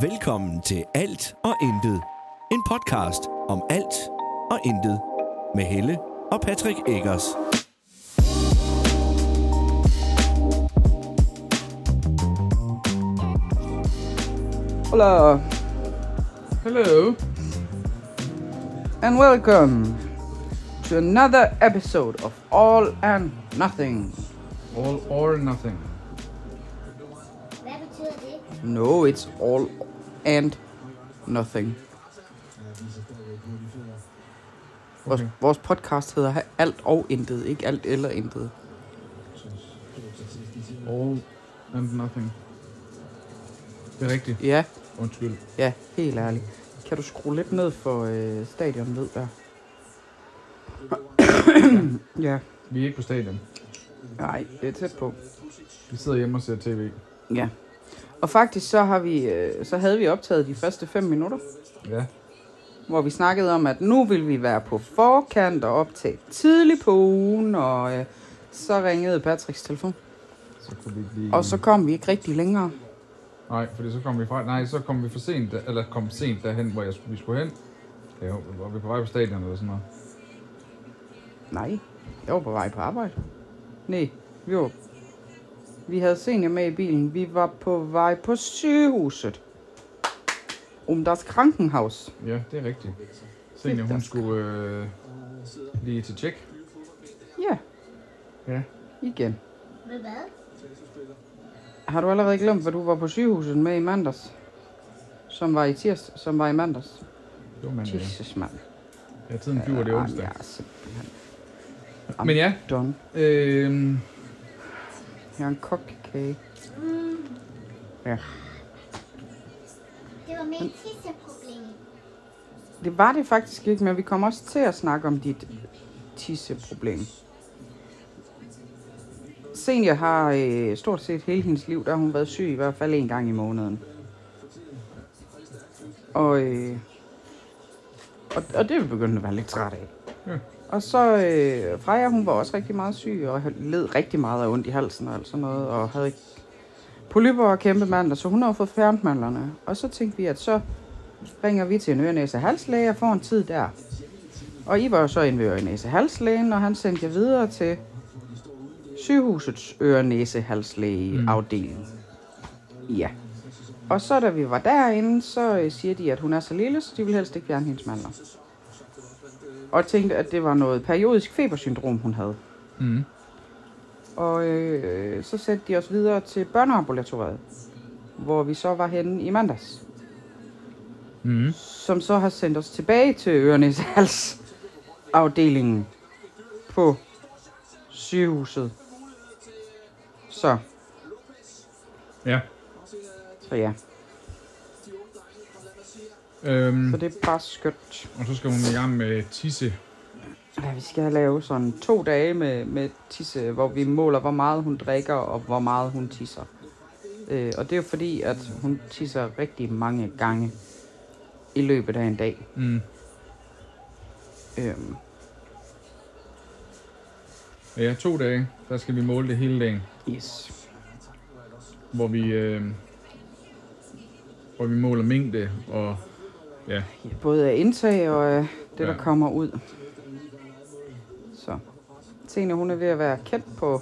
Velkommen til Alt og Intet. En podcast om alt og intet. Med Helle og Patrick Eggers. Hello Hello. and welcome to another episode of All and Nothing. All or nothing. Hvad betyder det? No, it's all and nothing. Vores, Okay. vores podcast hedder Alt og Intet, ikke Alt eller Intet. All and nothing. Det er rigtigt. Ja, Undskyld. ja, helt ærligt. Kan du skrue lidt ned for øh, stadion ved der? ja, Vi er ikke på stadion. nej, det er tæt på. Vi sidder hjemme og ser tv. Ja. Og faktisk så har vi, øh, så havde vi optaget de første 5 minutter, Ja. hvor vi snakkede om, at nu vil vi være på forkant og optage tidligt på ugen, og øh, så ringede Patricks telefon. Så kunne vi ikke lige... Og så kom vi ikke rigtig længere. Nej, fordi så kom vi fra... Nej, så kom vi for sent, eller kom sent derhen, hvor jeg, vi skulle hen. Ja, var vi på vej på stadion eller sådan noget. Nej, jeg var på vej på arbejde. Nej, vi var... Vi havde senior med i bilen. Vi var på vej på sygehuset. Um das Krankenhaus. Ja, det er rigtigt. Senior, hun skulle øh, lige til tjek. Ja, Ja. igen. Med hvad? Har du allerede glemt, hvad du var på sygehuset med i mandags? Som var i tirs, som var i mandags. Det var mandag, ja. Jesus, mand. Ja, tiden flyver, det er onsdag. Er simpelthen Men ja, done. øh, Jeg er en kokkage. Ja. Det var mit tisseproblem. Det var det faktisk ikke, men vi kommer også til at snakke om dit tisseproblem. Senior har øh, stort set hele hendes liv, der har hun været syg i hvert fald en gang i måneden. Og, øh, og, og det er vi begyndt at være lidt træt af. Ja. Og så øh, Freja, hun var også rigtig meget syg, og led rigtig meget af ondt i halsen og alt sådan noget, og havde ikke polyper og kæmpe mandler, så hun har fået fjernet mandlerne. Og så tænkte vi, at så ringer vi til en ørenæse halslæge og får en tid der. Og I var jo så inde ved ørenæse halslægen, og han sendte jer videre til sygehusets ørenæse halslæge afdeling. Ja. Og så da vi var derinde, så øh, siger de, at hun er så lille, så de vil helst ikke fjerne hendes mandler. Og tænkte, at det var noget periodisk febersyndrom, hun havde. mm, Og øh, så satte de os videre til børneambulatoriet, hvor vi så var henne i mandags. mm, som så har sendt os tilbage til Ørenes Hals afdelingen på sygehuset. Så, ja. så ja, Øhm, så det er bare skønt. og så skal hun i gang med tisse. Ja, vi skal lave sådan to dage med, med tisse, hvor vi måler, hvor meget hun drikker og hvor meget hun tisser. Øh, og det er jo fordi, at hun tisser rigtig mange gange i løbet af en dag. Mm. Øhm, Ja, to dage, der skal vi måle det hele dagen, yes. hvor vi, øh, hvor vi måler mængde og ja, både af indtag og af det, der Ja. kommer ud. Så Tine, hun er ved at være kendt på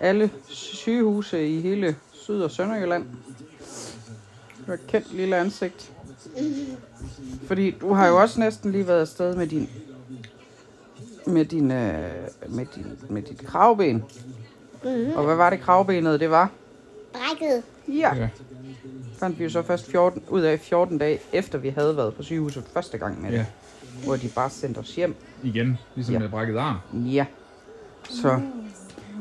alle sygehuse i hele Syd- og Sønderjylland. Du er et kendt lille ansigt. Fordi du har jo også næsten lige været afsted med din med din, øh, med din med dit kravben. Mm-hmm. Og hvad var det kravbenet, det var? Brækket. Ja, ja, fandt vi jo så først 14, ud af 14 dage, efter vi havde været på sygehuset første gang med det. ja, Hvor de bare sendte os hjem. igen, ligesom Ja. med brækket arm. Ja. Så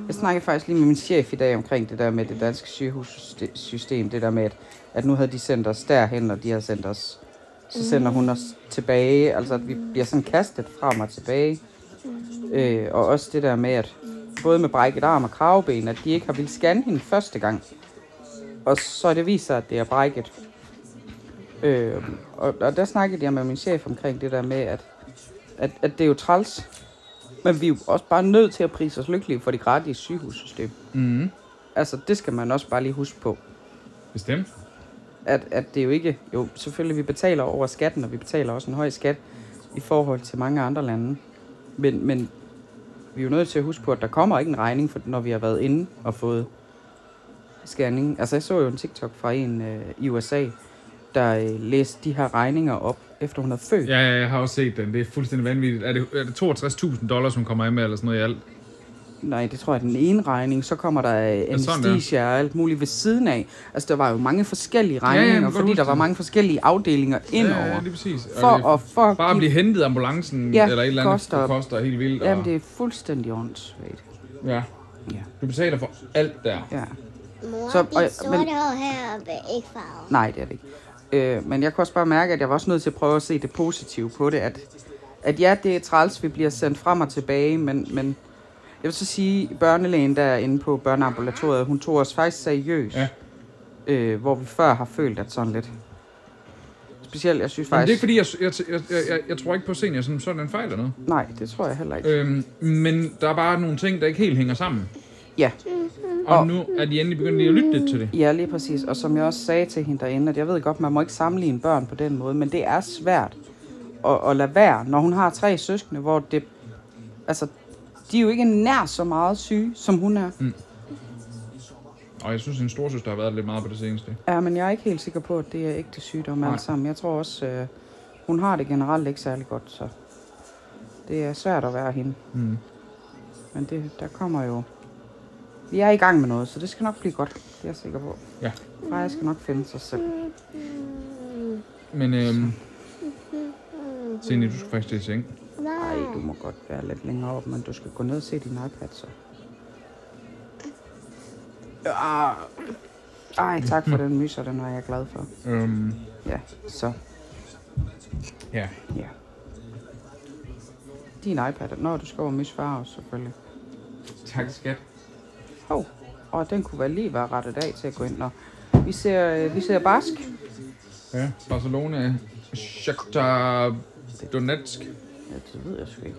jeg snakkede faktisk lige med min chef i dag omkring det der med det danske sygehussystem. Det der med, at, at nu havde de sendt os derhen, og de har sendt os... Så sender hun os tilbage. Altså, at vi bliver sådan kastet frem og tilbage. Øh, og også det der med, at både med brækket arm og kravben, at de ikke har ville scanne hende første gang. Og så det viser, at det er brækket. Øh, og, og der snakkede jeg med min chef omkring det der med, at, at, at det er jo træls, men vi er jo også bare nødt til at prise os lykkelige for det gratis sygehussystem. Mm. Altså, det skal man også bare lige huske på. Bestemt. At, at det er jo ikke... Jo, selvfølgelig, vi betaler over skatten, og vi betaler også en høj skat i forhold til mange andre lande. Men, men vi er jo nødt til at huske på, at der kommer ikke en regning, for, når vi har været inde og fået scanning. Altså jeg så jo en TikTok fra en øh, i USA, der øh, læste de her regninger op, efter hun er født. Ja, ja, jeg har også set den. Det er fuldstændig vanvittigt. Er det, er det 62.000 dollars, hun kommer af med, eller sådan noget i alt? Nej, det tror jeg er den ene regning. Så kommer der øh, anestesia og alt muligt ved siden af. Altså, der var jo mange forskellige regninger, ja, ja, fordi der var mange forskellige afdelinger indover. Ja, ja, lige præcis. For, og det, for bare at blive hentet ambulancen ja, eller et eller andet, koster, det koster helt vildt. Jamen, og... det er fuldstændig åndssvagt. Ja. ja. Du betaler for alt der. Ja. Mor, så, og, dit sorte men, hår her er ikke farvet. Nej, det er det ikke. Øh, men jeg kunne også bare mærke, at jeg var også nødt til at prøve at se det positive på det, at, at ja, det er træls, vi bliver sendt frem og tilbage, men, men jeg vil så sige, at børnelægen der inde på børneambulatoriet, hun tog os faktisk seriøst. Ja. Øh, hvor vi før har følt, at sådan lidt... Specielt, jeg synes faktisk... Men det er fordi jeg, jeg, jeg, jeg, jeg tror ikke på senior som sådan en fejl eller noget. Nej, det tror jeg heller ikke. Øhm, men der er bare nogle ting, der ikke helt hænger sammen. Ja. Og, og nu er de endelig begyndt lige at lytte lidt til det. Ja, lige præcis. Og som jeg også sagde til hende derinde, at jeg ved godt, man må ikke sammenligne børn på den måde, men det er svært at, at lade være, når hun har tre søskende, hvor det... Altså, de er jo ikke nær så meget syge, som hun er. Mm. Og jeg synes, at en storsøster har været lidt meget på det seneste. Ja, men jeg er ikke helt sikker på, at det er ægte sygdomme alle sammen. Jeg tror også, øh, hun har det generelt ikke særlig godt, så det er svært at være hende. Mm. Men det, der kommer jo vi er i gang med noget, så det skal nok blive godt. Det er jeg sikker på. Ja. Freja skal nok finde sig selv. Men øhm, Signe, du skal faktisk til seng. Nej, du må godt være lidt længere op, men du skal gå ned og se din iPad så. Ah. Ej, tak for den myser, den var jeg glad for. Øhm, Ja, så. ja. Ja. Din iPad. Nå, du skal over mys far også, selvfølgelig. Tak, skat. Hov, og den kunne vel lige være rettet af til at gå ind. Nå. Vi ser, øh, vi ser Bask. Ja, Barcelona, Shakhtar Donetsk. Ja, det ved jeg sgu ikke.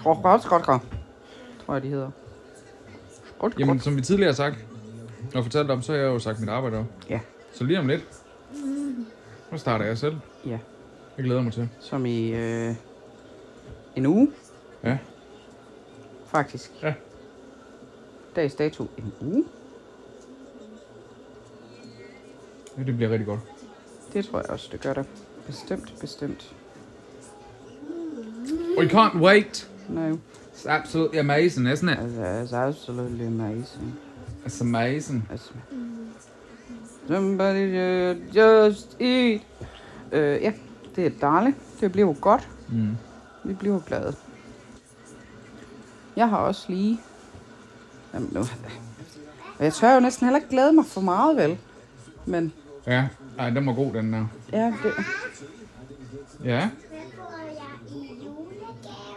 Shrokrotskrotker, tror jeg, de hedder. Jamen, som vi tidligere har sagt, og om, så har jeg sagt mit arbejde op. Ja. Så lige om lidt, så starter jeg selv. Ja. Jeg glæder mig til. Som i øh, en uge. Ja. Faktisk. Ja. Dags dato en uge. Ja, det bliver rigtig godt. Det tror jeg også, det gør det. Bestemt, bestemt. We can't wait. No, It's absolutely amazing, isn't it? it's, it's absolutely amazing. It's amazing. Altså. Somebody should just eat. Øh, ja, det er dejligt. Det bliver jo godt. Mm. Vi bliver glade. Jeg har også lige... Jamen nu... Og jeg tør jo næsten heller ikke glæde mig for meget, vel? Men Ja, Ej, den var god, den der. ja, det, Ja, jeg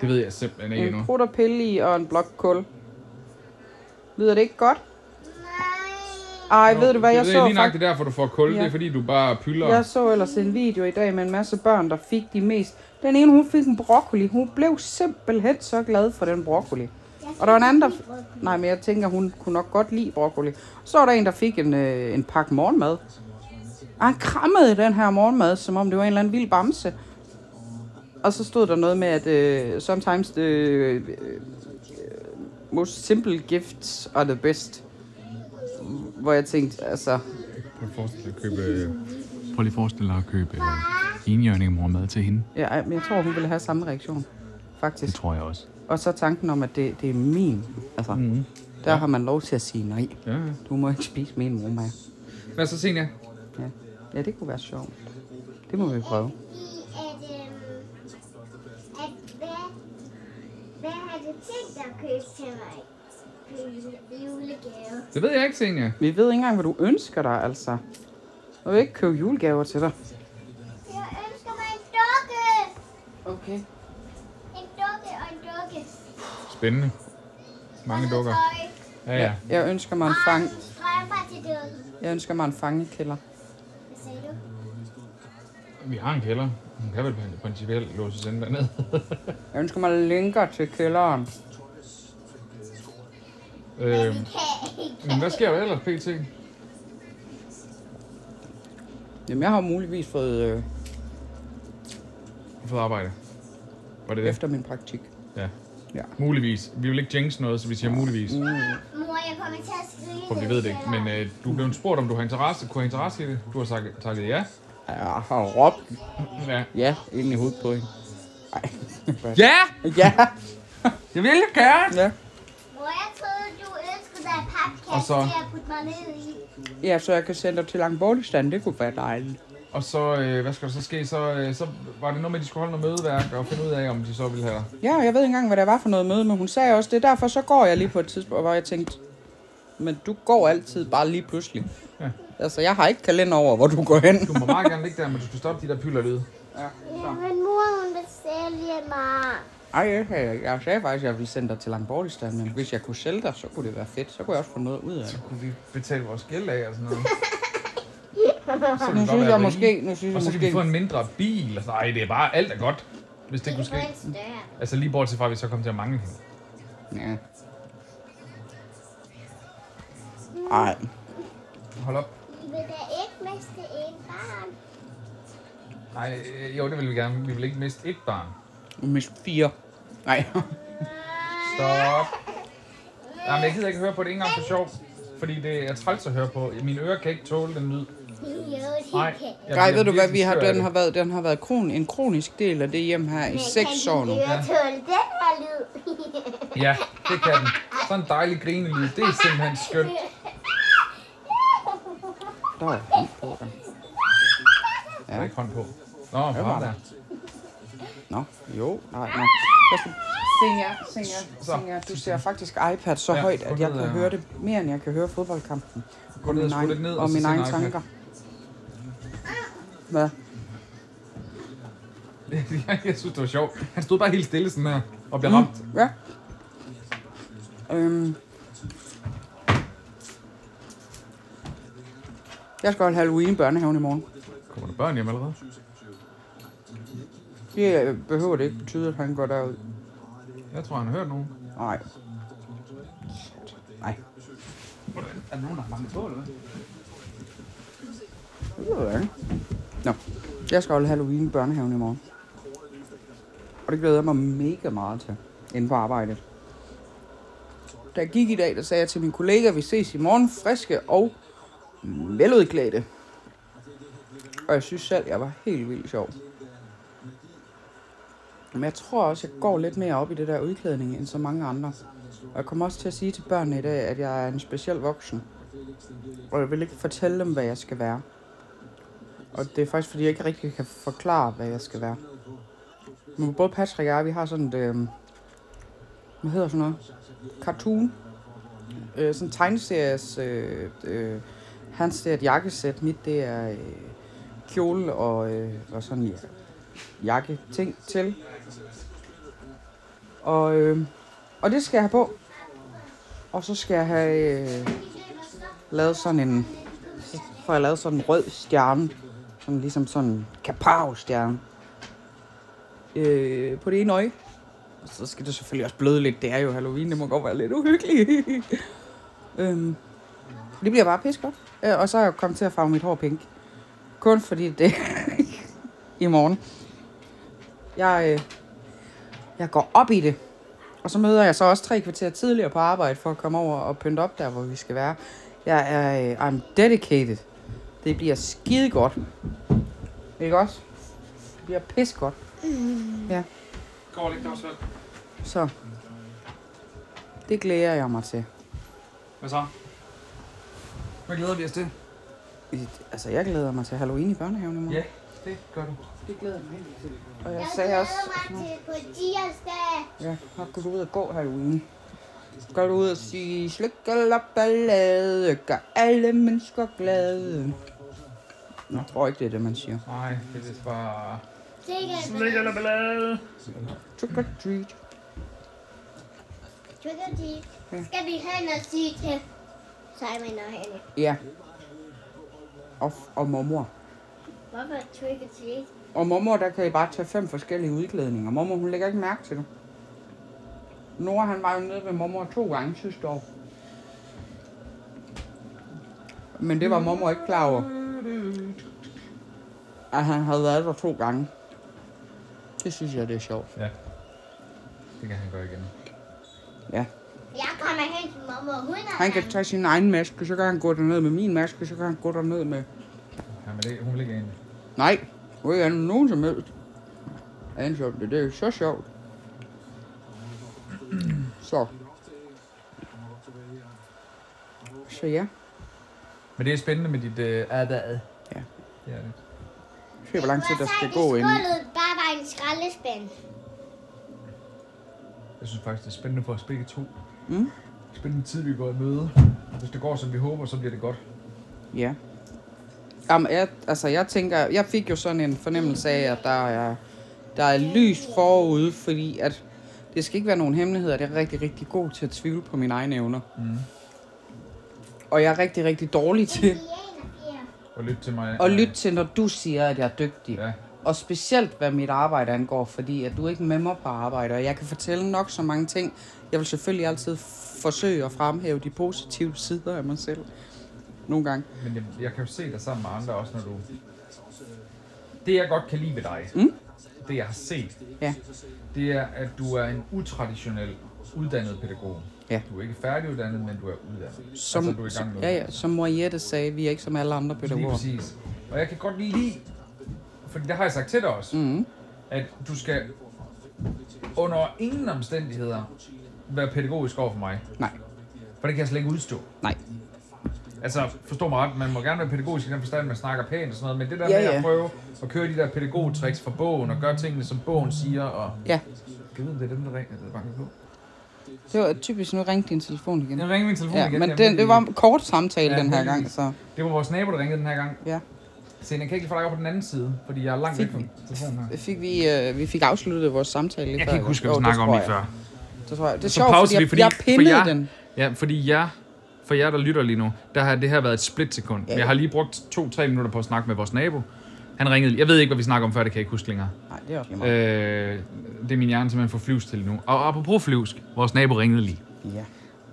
det ved jeg simpelthen ikke en endnu. prut og pille i og en blok kul. Lyder det ikke godt? Nej. Ej, ved du hvad, jeg det så er lige nok det derfor, du får kul. Ja. Det er fordi, du bare pylder. Jeg så ellers en video i dag med en masse børn, der fik de mest... Den ene, hun fik en broccoli. Hun blev simpelthen så glad for den broccoli. Og der var en anden, der... Nej, men jeg tænker, hun kunne nok godt lide broccoli. Så var der en, der fik en, øh, en pakke morgenmad. Og han krammede den her morgenmad, som om det var en eller anden vild bamse. Og så stod der noget med, at øh, sometimes the øh, øh, most simple gifts are the best. Hvor jeg tænkte, altså... Prøv lige forestille dig at købe... Prøv lige forestille dig at købe enhjørning mormad til hende. Ja, men jeg tror, hun ville have samme reaktion. Faktisk. tror jeg også. Og så tanken om, at det, det er min. Altså, Mm. der har man lov til at sige nej. Ja, ja. Du må ikke spise min mormad. Hvad så, Senja? Ja. ja, det kunne være sjovt. Det må vi prøve. Hvad, har du tænkt dig at købe til mig? Købe julegave. Det ved jeg ikke, Senja. Vi ved ikke engang, hvad du ønsker dig, altså. Jeg vil ikke købe julegaver til dig. Jeg ønsker mig en dukke. Okay. En dukke og en dukke. Spændende. Mange dukker. Ja, ja. Jeg ønsker mig en fang... Til dukken. Jeg ønsker mig en fangekælder. Hvad sagde du? Vi har en kælder. Hun kan vel principielt låses ind dernede. Jeg ønsker mig linker til kælderen. ikke. men hvad sker der ellers, PT? Jamen, jeg har muligvis fået øh, Fået arbejde. Var det det? efter min praktik. Ja. Muligvis. Vi vil ikke jinx noget, så vi siger muligvis. Mm. Mor, jeg kommer til at skrige. For vi ved det ikke. Men øh, du blevet spurgt, om du har interesse, kunne have interesse i det. Du har sagt, takket ja. Jeg har råbt Ja. ja ind i hovedet på hende. Ej. Ja! ja. Jeg vil jo gerne! ja. Mor, jeg troede, du ønskede dig papkasse Og så- til at putte mig ned i. Ja, så jeg kan sende dig til Langborgstand. Det kunne være dejligt. Og så, øh, hvad skal der så ske? Så, øh, så var det noget med, at de skulle holde noget mødeværk og finde ud af, om de så ville have dig. Ja, jeg ved ikke engang, hvad det var for noget møde, men hun sagde også, det er derfor, så går jeg lige på et tidspunkt, hvor jeg tænkte, men du går altid bare lige pludselig. Ja. Altså, jeg har ikke kalender over, hvor du går hen. Du må meget gerne ligge der, men du skal stoppe de der pylder Ja, Jamen, mor, hun vil sælge mig. Ej, jeg, jeg, sagde faktisk, at jeg ville sende dig til Langborgstand, men hvis jeg kunne sælge dig, så kunne det være fedt. Så kunne jeg også få noget ud af det. Kunne vi betale vores gæld af og sådan noget? Så Nu synes jeg måske, nu synes Og jeg så kan vi få måske, en mindre bil. Altså, nej, det er bare alt er godt, hvis det kunne kan ske. Altså lige bortset fra, at vi så kommer til at mangle hende. ja. Ej, Hold op. Vi vil da ikke miste en barn. Nej, øh, jo, det vil vi gerne. Vi vil ikke miste et barn. mis fire. Nej. Stop. Jamen, jeg gider ikke høre på det en gang for sjov. Fordi det er træls at høre på. Mine ører kan ikke tåle den lyd. Nej. kan. bliver ved du hvad, vi har, den har været, den har været kron, en kronisk del af det hjem her i seks kan år nu. ører tåle den her lyd? Ja, det kan den. Sådan en dejlig grinelyd. Det er simpelthen skønt. Der var hånd på den. Der er ikke hånd på. Nå, var var der. Nå, jo, nej, nej. Jeg skal... Senja, Senja, Så. Senja, du ser faktisk iPad så Ja, højt, at jeg kan ja. høre det mere, end jeg kan høre fodboldkampen. Gå Og ned og mine egne, lidt ned, og og så mine se en egne iPad. tanker. Hvad? jeg synes, det var sjovt. Han stod bare helt stille sådan her og blev ramt. Ja. Øhm. Jeg skal holde Halloween i børnehaven i morgen. Kommer der børn hjem allerede? Det øh, behøver det ikke betyde, at han går derud. Jeg tror, han har hørt nogen. Nej. Nej. Er der nogen, der har fanget på, eller hvad? Det ved jeg ikke. Nå, jeg skal holde Halloween i børnehaven i morgen. Og det glæder jeg mig mega meget til, inden på arbejdet. Da jeg gik i dag, der sagde jeg til min kollega, vi ses i morgen friske og veludklædte. Og jeg synes selv, jeg var helt vildt sjov. Men jeg tror også, jeg går lidt mere op i det der udklædning end så mange andre. Og jeg kommer også til at sige til børnene i dag, at jeg er en speciel voksen. Og jeg vil ikke fortælle dem, hvad jeg skal være. Og det er faktisk, fordi jeg ikke rigtig kan forklare, hvad jeg skal være. Men både Patrick og jeg, vi har sådan et, øh, hvad hedder sådan noget? Cartoon. Øh, sådan en tegneseries, øh, øh, hans det er et jakkesæt, mit det er øh, kjole og, øh, og sådan ja, jakke ting til. Og, øh, og det skal jeg have på. Og så skal jeg have øh, lavet sådan en, så får jeg lavet sådan en rød stjerne. Sådan ligesom sådan en kapav-stjerne. Øh, på det ene øje. Og så skal det selvfølgelig også bløde lidt. Det er jo Halloween, det må godt være lidt uhyggeligt. øhm, det bliver bare pis godt. Øh, og så er jeg kommet til at farve mit hår pink. Kun fordi det i morgen. Jeg, øh, jeg går op i det. Og så møder jeg så også tre kvarter tidligere på arbejde for at komme over og pynte op der, hvor vi skal være. Jeg er, øh, I'm dedicated. Det bliver skide godt. Ikke også? Det bliver pis godt. Ja, Går lidt også vel. så. Det glæder jeg mig til. Hvad så? Hvad glæder vi os til? Altså, jeg glæder mig til Halloween i børnehaven i morgen. Ja, det gør du. det glæder jeg mig helt til. Og jeg Jeg sagde også, glæder mig til på tirsdag. ja, så du ud og gå Halloween. Går du ud og sige, slikkel og ballade, gør alle mennesker glade. Nå, jeg tror ikke, det er det, man siger. Nej, det er vist bare... Slik eller ballade. Trick or treat. Trick or treat. Ja. Skal vi hen og sige til Simon og Henny? Ja. Og, og mormor. Hvorfor trick or treat? Og mormor, der kan I bare tage fem forskellige udklædninger. Mormor, hun lægger ikke mærke til det. Nora, han var jo nede ved mormor to gange sidste år. Men det var mormor ikke klar over. At han havde været der to gange. Det synes jeg, det er sjovt. Ja. Det kan han gøre igen. Ja. Jeg kommer hen til mamma, og hun er Han kan tage sin egen maske, så kan han gå derned med min maske, så kan han gå derned med... Han vil ikke, hun vil ikke ind. Nej, hvor er ikke nogen som helst. Andet sjovt, det, det er så sjovt. Så. Så ja, Men det er spændende med dit øh, adad. Ja. Ja, det. se hvor lang tid der skal Det gå inden. gulvet bare var en skraldespand. Jeg synes faktisk, det er spændende for os begge to. Mm. Spændende tid, vi går i møde. Hvis det går, som vi håber, så bliver det godt. Ja. Jamen, jeg, altså, jeg tænker, jeg fik jo sådan en fornemmelse af, at der er, der er lys forude, fordi at det skal ikke være nogen hemmeligheder. Det er rigtig, rigtig god til at tvivle på mine egne evner. Mm. Og jeg er rigtig, rigtig dårlig til. Og lyt til mig. at lytte til, når du siger, at jeg er dygtig. Ja. Og specielt, hvad mit arbejde angår, fordi at du er ikke med mig på arbejde, og jeg kan fortælle nok så mange ting. Jeg vil selvfølgelig altid forsøge at fremhæve de positive sider af mig selv. Nogle gange. Men jeg, jeg kan jo se dig sammen med andre også, når du... Det, jeg godt kan lide ved dig, Mm. det jeg har set, Ja. det er, at du er en utraditionel uddannet pædagog. Ja. Du er ikke færdiguddannet, men du er uddannet. Som, altså, du er i gang med ja, ja, som Mariette sagde, vi er ikke som alle andre Lige pædagoger. præcis. Og jeg kan godt lide, fordi det har jeg sagt til dig også, Mm. at du skal under ingen omstændigheder være pædagogisk over for mig. Nej, For det kan jeg slet ikke udstå. nej. Altså, forstå mig ret, man må gerne være pædagogisk i den forstand, man snakker pænt og sådan noget, men det der Ja, med ja. at prøve at køre de der pædagogtricks fra bogen og gøre tingene, som bogen siger, og... Ja, Jeg ved, det er dem, der ringer, der banker på. Det var typisk, nu ringte din telefon igen. Jeg ringer min telefon Ja, igen. men den, det var en kort samtale Ja, den her gang, så Det var vores nabo, der ringede den her gang. ja. Så jeg kan ikke få dig over på den anden side, fordi jeg er langt væk Fik fra telefonen her. Fik vi, øh, vi fik afsluttet vores samtale lige Jeg før, kan ikke huske, hvad vi det snakker om lige før. Det tror jeg. Det er Så sjovt, fordi, vi, jeg, fordi- jeg for pindede jeg- den. Ja, fordi jeg, for jer, der lytter lige nu, der har det her været et splitsekund. Ja, Jeg har lige brugt to-tre minutter på at snakke med vores nabo. Han ringede. Jeg ved ikke, hvad vi snakker om før, det kan jeg ikke huske længere. Nej, det er også lige meget. Øh, det er min hjerne simpelthen for flyvs til nu. Og apropos flyvsk, vores nabo ringede lige. Ja.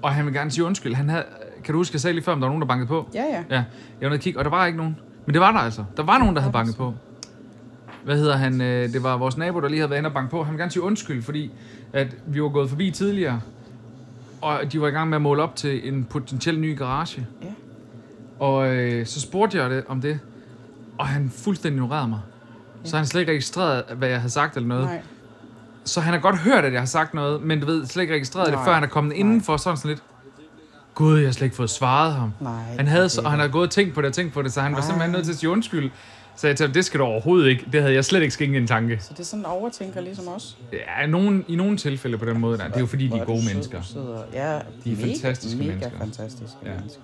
Og han vil gerne sige undskyld. Han havde, kan du huske, jeg sagde lige før, om der var nogen, der bankede på? Ja, ja. Ja, jeg var nede og kigge, og der var ikke nogen. Men det var der altså. Der var nogen, der havde banket på. Hvad hedder han? Øh, Det var vores nabo, der lige havde været inde og banke på. Han vil gerne sige undskyld, fordi at vi var gået forbi tidligere. Og de var i gang med at måle op til en potentiel ny garage. Ja. Og øh, så spurgte jeg det, om det. Og han fuldstændig ignorerede mig. Så han slet ikke registreret, hvad jeg havde sagt eller noget. Nej. Så han har godt hørt, at jeg har sagt noget, men du ved, slet ikke registreret det, Nej. før han er kommet Nej. indenfor sådan sådan lidt. Gud, jeg har slet ikke fået svaret ham. Nej. Han havde, det så, og han det. har gået og tænkt på det og tænkt på det, så han var Ah. simpelthen nødt til at sige undskyld. Så jeg tænkte, det skal du overhovedet ikke. Det havde jeg slet ikke skænket en tanke. Så det er sådan en overtænker ligesom os. Ja, nogen, i nogle tilfælde på den måde. Der. Det er jo fordi, de er gode mennesker. Ja, De er mega, fantastiske mega mennesker. fantastiske Ja. mennesker.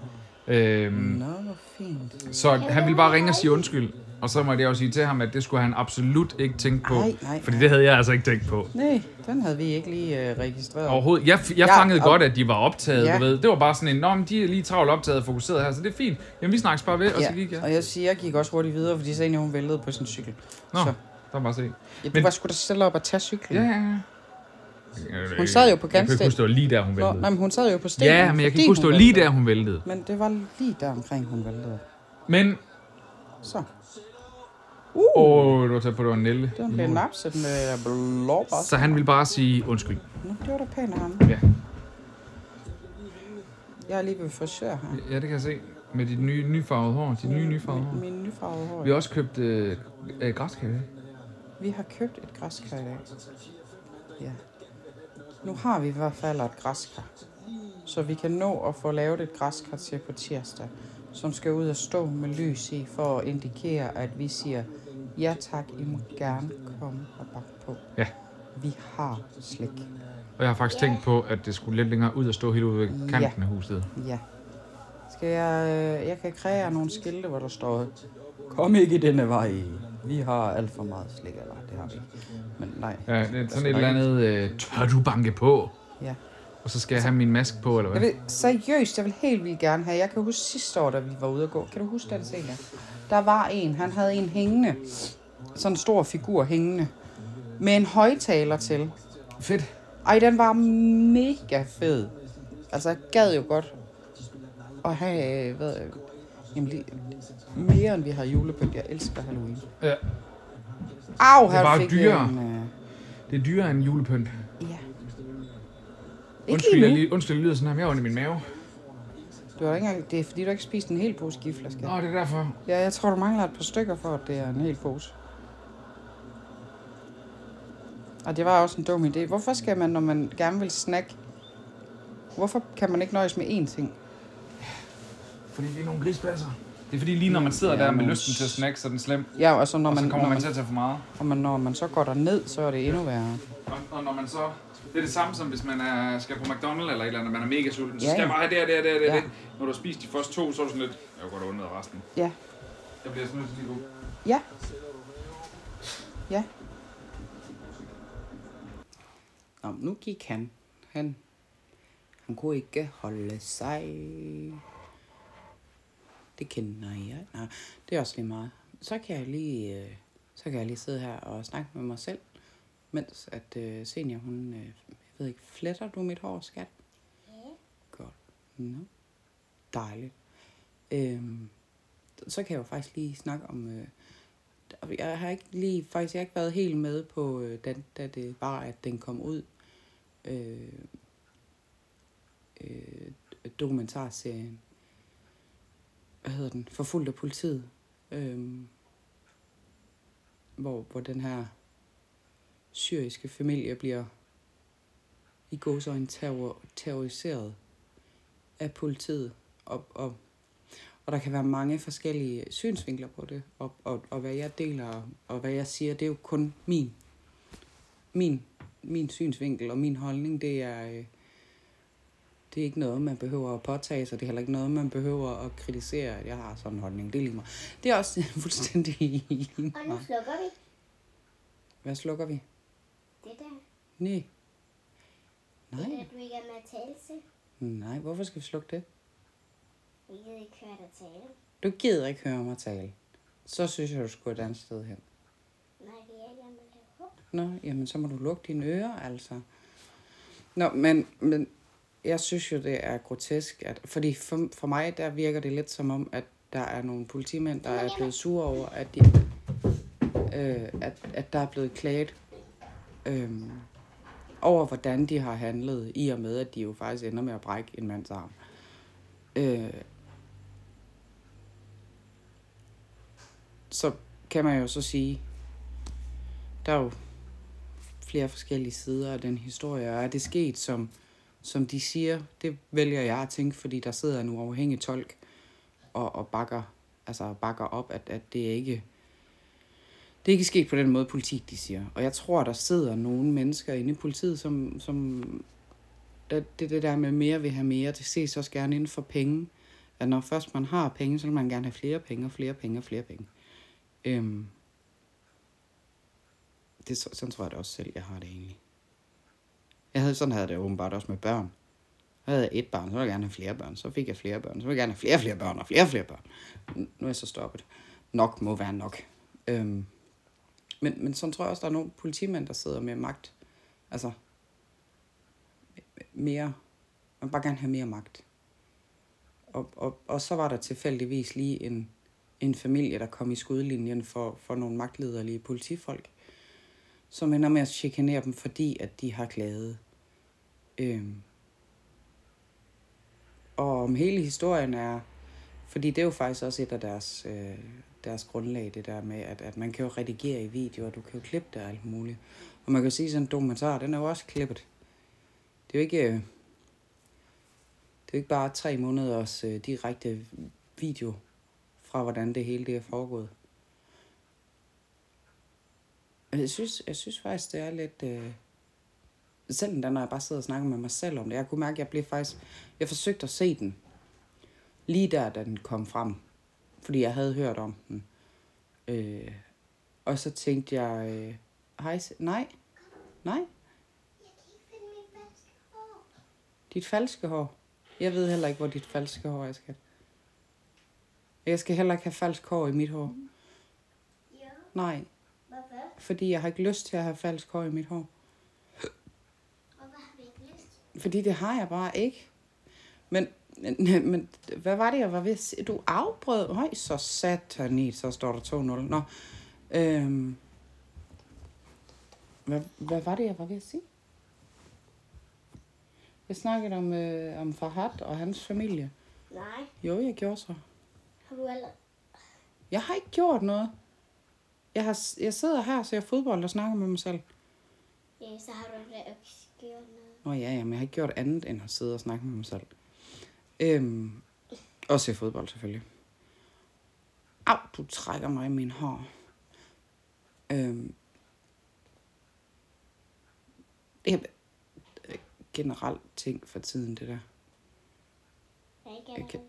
Øhm, Nå, hvor fint. så han ville bare ringe og sige undskyld. Og så måtte jeg jo sige til ham, at det skulle han absolut ikke tænke på. Nej, nej, Fordi det havde jeg altså ikke tænkt på. Nej, den havde vi ikke lige øh, registreret. Overhovedet. Jeg, jeg Ja, fangede og- godt, at de var optaget, Ja. du ved. Det var bare sådan en, Nå, men de er lige travlt optaget og fokuseret her, så det er fint. Jamen, vi snakkes bare ved, og så gik jeg. og jeg siger, jeg gik også hurtigt videre, fordi så egentlig hun væltede på sin cykel. Nå, Så, der bare se. ja, du Men- var sgu da selv op og tage cyklen. Ja, ja, ja. Hun sad jo på Jeg kan ikke huske, det var lige der, hun væltede. nej, men hun sad jo på stenen. Ja, men jeg kan ikke huske, det var lige der, hun væltede. Men det var lige der omkring, hun væltede. Men, Så. åh, oh, du var tæt på, det var Nelle. Den blev napset med blåbær. Så han ville bare sige undskyld. Nå, det var da pænt af ham. Ja. Jeg er lige ved frisør her. Ja, det kan jeg se. Med dit nye, nyfarvede hår. Dit nye, nyfarvede hår. Min nyfarvede hår. Vi har også købt øh, øh, græskar i dag. Vi har købt et græskar i dag. Ja. Nu har vi i hvert fald et græskar. Så vi kan nå at få lavet et græskar til på tirsdag, som skal ud og stå med lys i, for at indikere, at vi siger, ja tak, I må gerne komme og bakke på. Ja. Vi har slik. Og jeg har faktisk tænkt på, at det skulle lidt længere ud og stå helt ude ved kanten af huset. Ja. Skal jeg... øh, Jeg kan kreere nogle skilte, hvor der står, kom ikke denne vej. Vi har alt for meget slik, eller det har vi ikke. Men nej. Ja, det er sådan et eller andet, øh, tør du banke på? Ja. Og så skal jeg have min maske på, eller Jeg hvad? vil, seriøst, jeg vil helt vildt gerne have. Jeg kan huske sidste år, da vi var ude at gå. Kan du huske den Celia? Der var en, han havde en hængende. Sådan en stor figur hængende. Med en højtaler til. Fedt. Ej, den var mega fed. Altså, jeg gad jo godt at have, øh, hvad, Jamen, lige, mere end vi har julepynt. Jeg elsker Halloween. Ja. Au, Det er bare dyrere. en... Øh, Det er dyrere end julepynt. ja. Undskyld, jeg, lige, undskyld, jeg lyder sådan her, jeg har i min mave. Det, var ikke engang, det er fordi, du ikke spiste en hel pose gifler, Nå, det er derfor. Ja, jeg tror, du mangler et par stykker for, at det er en hel pose. Og det var også en dum idé. Hvorfor skal man, når man gerne vil snakke, hvorfor kan man ikke nøjes med én ting? Fordi det er nogle grispladser. Det er fordi lige når man sidder Ja, der med nogle lysten til at snakke, så er den slem. Ja, og så når Og man, så kommer når man man, til at tage for meget. og man, når man så går der ned, så er det endnu værre. Og, og når man så... Det er det samme som hvis man er, skal på McDonald's eller et eller andet, man er mega sulten. Så Ja, skal jeg ja. bare have det og det og det og det. Ja. Ja. Når du har spist de første to, så er du sådan lidt... Jeg går godt undret resten. Ja, Jeg bliver sådan nødt til lige at gå. ja. Ja. Nå, nu gik han. Han, han kunne ikke holde sig. Det kender jeg. Nej, det er også lige meget. Så kan jeg lige, øh, så kan jeg lige sidde her og snakke med mig selv, mens at øh, senior, hun, øh, jeg ved ikke, fletter du mit hår, skat? Ja. Godt. Nå. Dejligt. Øhm, så kan jeg jo faktisk lige snakke om... Øh, jeg har ikke lige, faktisk jeg har ikke været helt med på, øh, da, da det var, at den kom ud. Øh, øh, dokumentarserien. Hvad hedder den? Forfulgt af politiet. Øhm, hvor, hvor den her syriske familie bliver i gåsøjne terror, terroriseret af politiet. Og, og, og der kan være mange forskellige synsvinkler på det. Og, og, og hvad jeg deler og hvad jeg siger, det er jo kun min, min, min synsvinkel og min holdning. Det er, øh, det er ikke noget, man behøver at påtage sig. Det er heller ikke noget, man behøver at kritisere, at jeg har sådan en holdning. Det er lige mig. Det er også fuldstændig lige Og nu slukker vi Hvad slukker vi? det der. Nej. Det der, Nej. du ikke er med at tale til. Nej, hvorfor skal vi slukke det? Vi kan ikke høre dig tale. Du gider ikke høre mig tale. Så synes jeg, du skulle et andet sted hen. Nej, vi er ikke med. Nå, jamen så må du lukke dine ører, altså. Nå, men, men jeg synes jo, det er grotesk, at, fordi for, for mig, der virker det lidt som om, at der er nogle politimænd, der er blevet sure over, at, de, øh, at, at der er blevet klaget øh, over, hvordan de har handlet, i og med, at de jo faktisk ender med at brække en mands arm. Øh, så kan man jo så sige, der er jo flere forskellige sider af den historie, og er det sket, som, som de siger, det vælger jeg at tænke, fordi der sidder en uafhængig tolk og, og bakker, altså bakker op, at, at det er ikke det er ikke sket på den måde, politik de siger. Og jeg tror, der sidder nogle mennesker inde i politiet, som, som det, det, der med mere vil have mere, det ses også gerne inden for penge. At når først man har penge, så vil man gerne have flere penge flere penge flere penge. Øhm, det, så- sådan tror jeg det også selv, jeg har det egentlig. Jeg havde, sådan havde det åbenbart også med børn. Jeg havde et barn, så ville jeg gerne have flere børn. Så fik jeg flere børn. Så ville jeg gerne have flere flere børn og flere flere børn. Nu er jeg så stoppet. Nok må være nok. Øhm, men, men sådan tror jeg også, der er nogle politimænd, der sidder med magt. Altså, mere. Man vil bare gerne have mere magt. Og, og, og så var der tilfældigvis lige en, en familie, der kom i skudlinjen for, for nogle magtlederlige politifolk, som ender med at chikanere dem, fordi at de har klaget. Øhm. Og om hele historien er, fordi det er jo faktisk også et af deres, øh, deres grundlag, det der med, at, at man kan jo redigere i videoer, du kan jo klippe det og alt muligt. Og man kan sige, sådan en dokumentar, den er jo også klippet. Det er jo ikke, øh, det er jo ikke bare tre måneders øh, direkte video fra, hvordan det hele det er foregået. Jeg synes, jeg synes faktisk, det er lidt... Øh, selv da, når jeg bare sidder og snakker med mig selv om det, jeg kunne mærke, at jeg blev faktisk... Jeg forsøgte at se den, lige der, da den kom frem. Fordi jeg havde hørt om den. Øh, og så tænkte jeg... Øh, hej, nej, nej, Jeg kan ikke finde mit falske hår. dit falske hår. Jeg ved heller ikke, hvor dit falske hår er, skat. Jeg skal heller ikke have falsk hår i mit hår. Jo, Nej, hvorfor? fordi jeg har ikke lyst til at have falsk hår i mit hår. Hvorfor har vi ikke lyst? Fordi det har jeg bare ikke. Men Men, men hvad var det, jeg var ved at sige? Du afbrød. Høj, så satan så står der 2-0. Nå. Øhm. Hvad, hvad var det, jeg var ved at sige? Jeg snakkede om, øh, om Farhad og hans familie. Nej, Jo, jeg gjorde så. har du allerede... Jeg har ikke gjort noget. Jeg, har, jeg sidder her og ser fodbold og snakker med mig selv. Ja, så har du da ikke gjort noget. Nå ja, ja, men jeg har ikke gjort andet end at sidde og snakke med mig selv. Øhm, og se fodbold selvfølgelig. Au, du trækker mig i min hår. Øhm, det er generelt ting for tiden, det der. Jeg kan-.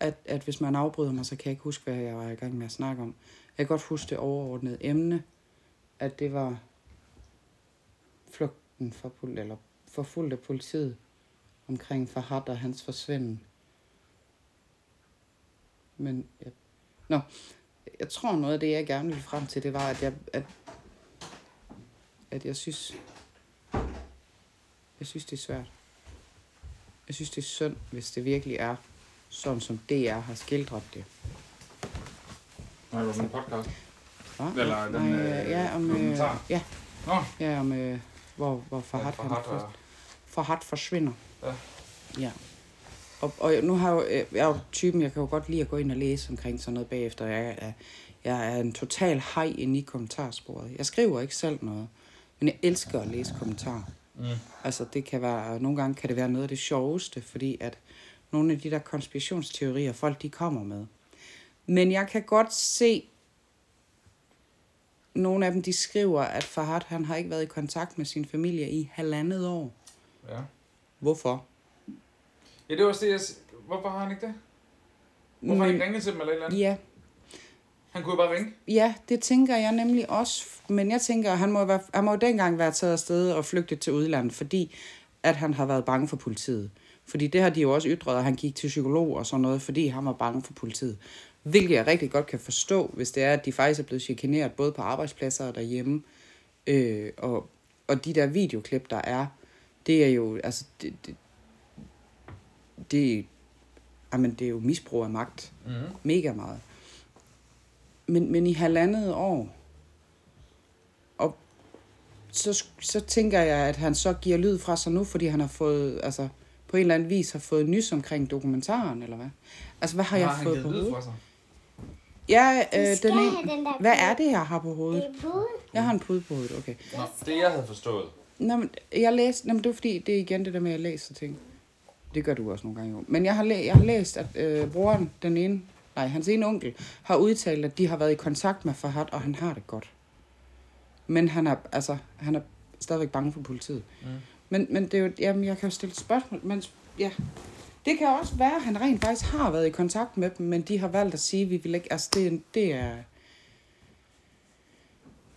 At, at hvis man afbryder mig, så kan jeg ikke huske, hvad jeg var i gang med at snakke om. Jeg kan godt huske det overordnede emne, at det var flugten pol- eller forfulgt af politiet omkring Farhad og hans forsvinden. Men jeg, nå, jeg tror noget af det, jeg gerne ville frem til, det var, at jeg, at, at jeg synes, jeg synes, det er svært. Jeg synes, det er synd, hvis det virkelig er sådan, som DR har skildret det. Nej, det var en podcast. Hva? Eller den, Nej, øh, ja, om, øh, ja, Nå, ja, om, øh, hvor, hvor Farhad, ja, ja, Farhad han, og... Farhad forsvinder. Ja. Ja. Og, og nu har jeg, jo, øh, jeg er jo typen, jeg kan jo godt lide at gå ind og læse omkring sådan noget bagefter. Jeg er, jeg er en total hej inde i kommentarsporet. Jeg skriver ikke selv noget, men jeg elsker at læse kommentarer. Mm. Altså det kan være, nogle gange kan det være noget af det sjoveste, fordi at nogle af de der konspirationsteorier, folk de kommer med. Men jeg kan godt se, nogle af dem de skriver, at Farhad han har ikke været i kontakt med sin familie i halvandet år. Ja. Hvorfor? Ja, det var også det, jeg... Hvorfor har han ikke det? Hvorfor har han ikke ringet til dem eller et eller andet? Ja, Han kunne jo bare ringe. ja, det tænker jeg nemlig også. Men jeg tænker, han må, være, han må dengang være taget afsted og flygtet til udlandet, fordi at han har været bange for politiet. Fordi det har de jo også ytret, at han gik til psykolog og sådan noget, fordi han var bange for politiet. Hvilket jeg rigtig godt kan forstå, hvis det er, at de faktisk er blevet chikaneret både på arbejdspladser og derhjemme. Øh, og, og de der videoklip, der er, det er jo, altså, det, det, det, jamen, det er jo misbrug af magt. Mm. Mega meget. Men, men i halvandet år, og så, så tænker jeg, at han så giver lyd fra sig nu, fordi han har fået, altså på en eller anden vis har fået nys omkring dokumentaren, eller hvad? Altså, hvad har jeg har han fået givet på lyd hovedet? fra sig? Ja, øh, den ene, den der hvad er det, jeg har på hovedet? Det er pude. Jeg har en pude på hovedet, okay. Nå, det jeg havde forstået. Nå, men jeg læste, nå, men det er fordi, det er igen det der med, at jeg læser ting. Det gør du også nogle gange jo. Men jeg har, læ- jeg har læst, at øh, broren, den ene, nej, hans ene onkel, har udtalt, at de har været i kontakt med Farhad, og han har det godt. Men han er, altså, han er stadigvæk bange for politiet. Mm. Men, men det er jo, jamen, jeg kan jo stille spørgsmål, men ja, det kan også være, at han rent faktisk har været i kontakt med dem, men de har valgt at sige, at vi vil ikke, altså det, det er,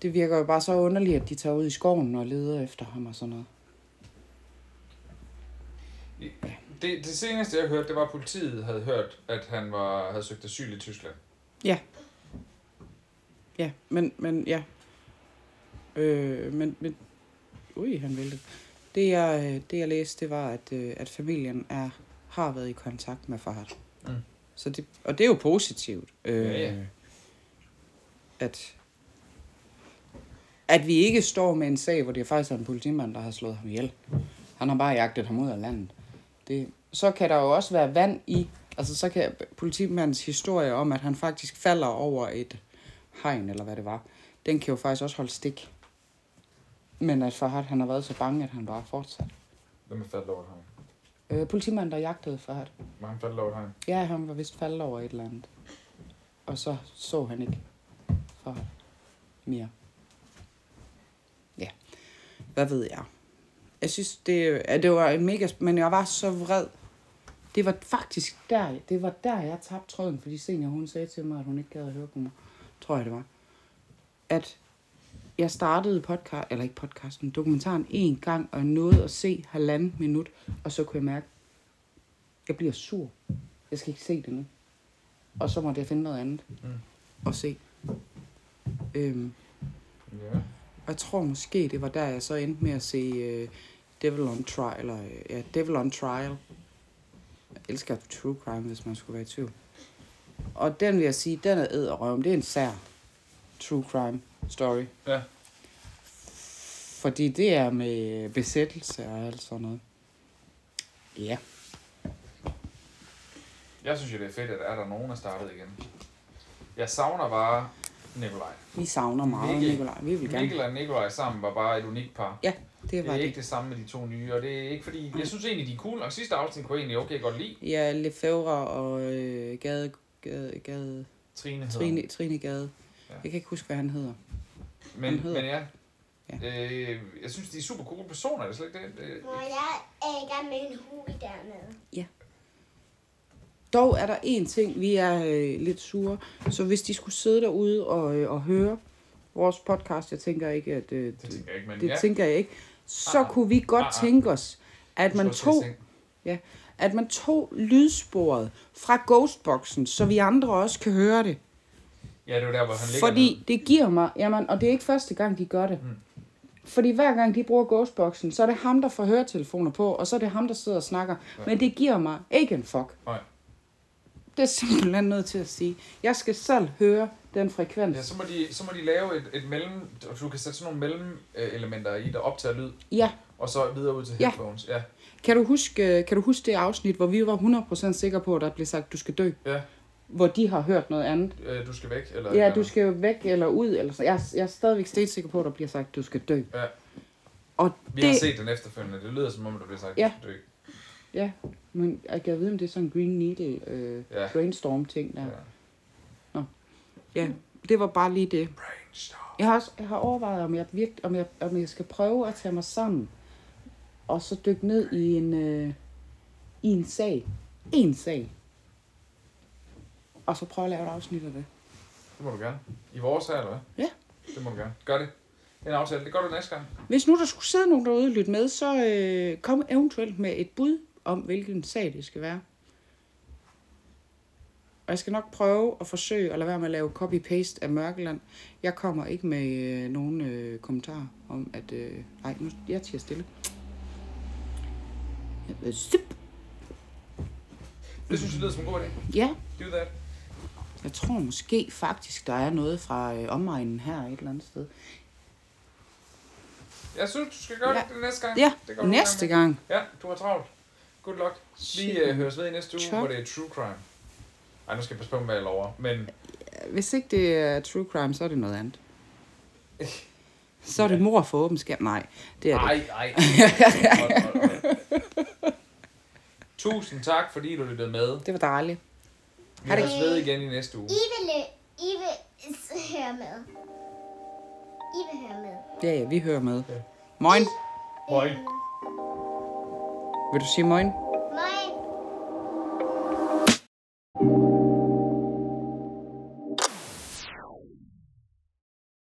det virker jo bare så underligt, at de tager ud i skoven og leder efter ham og sådan noget. Det, det seneste, jeg hørte, det var, at politiet havde hørt, at han var, havde søgt asyl i Tyskland. Ja. Ja, men, men ja. Øh, men, men, ui, han væltede. Det jeg, øh, det jeg læste, det var, at, øh, at familien er, har været i kontakt med Farhad. Mm. Så det, og det er jo positivt. Øh, Ja, ja. At, at vi ikke står med en sag, hvor det faktisk er en politimand, der har slået ham ihjel. Han har bare jagtet ham ud af landet. Det, så kan der jo også være vand i, altså så kan politimandens historie om, at han faktisk falder over et hegn, eller hvad det var, den kan jo faktisk også holde stik. Men at Farhad, han har været så bange, at han bare fortsat. Hvem er faldet over et hegn? Øh, politimanden, der jagtede Farhad. Var han faldet over et hegn? Ja, han var vist faldet over et eller andet. Og så så han ikke Farhad mere. Hvad ved jeg. Jeg synes, det, at det var en mega... Men jeg var så vred. Det var faktisk der, det var der, jeg tabte tråden, fordi senior, hun sagde til mig, at hun ikke gad at høre på mig. Tror jeg, det var. At jeg startede podcast, eller ikke podcasten, dokumentaren en gang, og jeg nåede at se halvanden minut, og så kunne jeg mærke, at jeg bliver sur. Jeg skal ikke se det nu. Og så måtte jeg finde noget andet Mm. at se. Øhm, Ja. Og jeg tror måske, det var der, jeg så endte med at se uh, Devil on Trial. Eller, uh, ja, Devil on Trial. Jeg elsker true crime, hvis man skulle være i tvivl. Og den vil jeg sige, den er æderrøven. Det er en sær true crime story. Ja. Fordi det er med besættelse og alt sådan noget. Ja. Jeg synes jo, det er fedt, at er der nogen, der startede igen. Jeg savner bare Nikolaj. Vi savner meget Mikkel. Nikolaj. Vi vil gerne. Mikkel og Nikolaj sammen var bare et unikt par. Ja, det Det var er det. ikke det samme med de to nye, og det er ikke fordi... Jeg synes egentlig, de er cool, og sidste afsnit kunne jeg egentlig okay godt lide. Ja, Lefebvre og øh, Gade, Gade, Gade, Trine hedder Trine, Trine Gade. Ja. Jeg kan ikke huske, hvad han hedder. Men, han hedder. men ja, Øh, jeg synes, de er super cool personer, er det slet ikke det? det Mor, jeg er i gang med en hue dernede. Dog er der en ting, vi er øh, lidt sure. Så hvis de skulle sidde derude og, øh, og høre vores podcast, jeg tænker ikke, at øh, det tænker jeg ikke, men det ja. tænker jeg ikke, så Ah, ah. kunne vi godt Ah, ah. tænke os, at man tog, ja, at man tog lydsporet fra Ghostboxen, så vi andre også kan høre det. Ja, det er der, hvor han ligger Fordi det giver mig, jamen, og det er ikke første gang, de gør det. Mm. Fordi hver gang de bruger Ghostboxen, så er det ham, der får høretelefoner på, og så er det ham, der sidder og snakker. Ja. Men det giver mig ikke en fuck. Nej. Det er simpelthen nødt til at sige. Jeg skal selv høre den frekvens. Ja, så må de, så må de lave et, et mellem... og Du kan sætte sådan nogle mellemelementer i, der optager lyd, Ja. og så videre ud til Ja. headphones. Ja. Kan du, huske, kan du huske det afsnit, hvor vi var 100% sikre på, at der blev sagt, du skal dø? Ja. Hvor de har hørt noget andet. Øh, du skal væk, eller... Ja, du skal væk eller ud. Eller så. Jeg, jeg er stadigvæk stensikker på, at der bliver sagt, du skal dø. Ja. Og Vi det, har set den efterfølgende. Det lyder som om, der bliver sagt, Ja. du skal dø. Ja, men jeg kan vide, om det er sådan en Green Needle øh, Ja. brainstorm-ting der. Ja. Ja, det var bare lige det. Brainstorm. Jeg har, også, jeg har overvejet, om jeg, virke, om, jeg, om jeg skal prøve at tage mig sammen, og så dykke ned i en, øh, i en sag. En sag. Og så prøve at lave et afsnit af det. Det må du gerne. I vores her, eller hvad? Ja. Det må du gerne. Gør det. En aftale. Det gør du næste gang. Hvis nu der skulle sidde nogen derude og lytte med, så øh, kom eventuelt med et bud om, hvilken sag det skal være. Og jeg skal nok prøve at forsøge at lade være med at lave copy-paste af Mørkeland. Jeg kommer ikke med øh, nogen øh, kommentarer om, at... Øh, ej, nu jeg tiger stille. Øh, Zip. Det synes jeg lyder som en god idé. Ja, Do that. jeg tror måske faktisk, der er noget fra øh, omegnen her et eller andet sted. Jeg synes, du skal gøre Ja. det, det næste gang. Ja, det du næste gang. Ja, du har travlt. Good luck. Vi uh, mand. høres ved i næste uge, Chuck. hvor det er true crime. Ej, nu skal jeg passe på, hvad jeg lover. Men Hvis ikke det er true crime, så er det noget andet. Så er det mor for åben skab. Nej, det er det. ej, ej. Hold, hold, hold. Tusind tak, fordi du lyttede med. Det var dejligt. Vi Ha' det. høres ved igen i næste uge. I vil, I vil s- høre med. I vil høre med. Ja, ja, vi hører med. Moin. Moin. Vil du sige moin?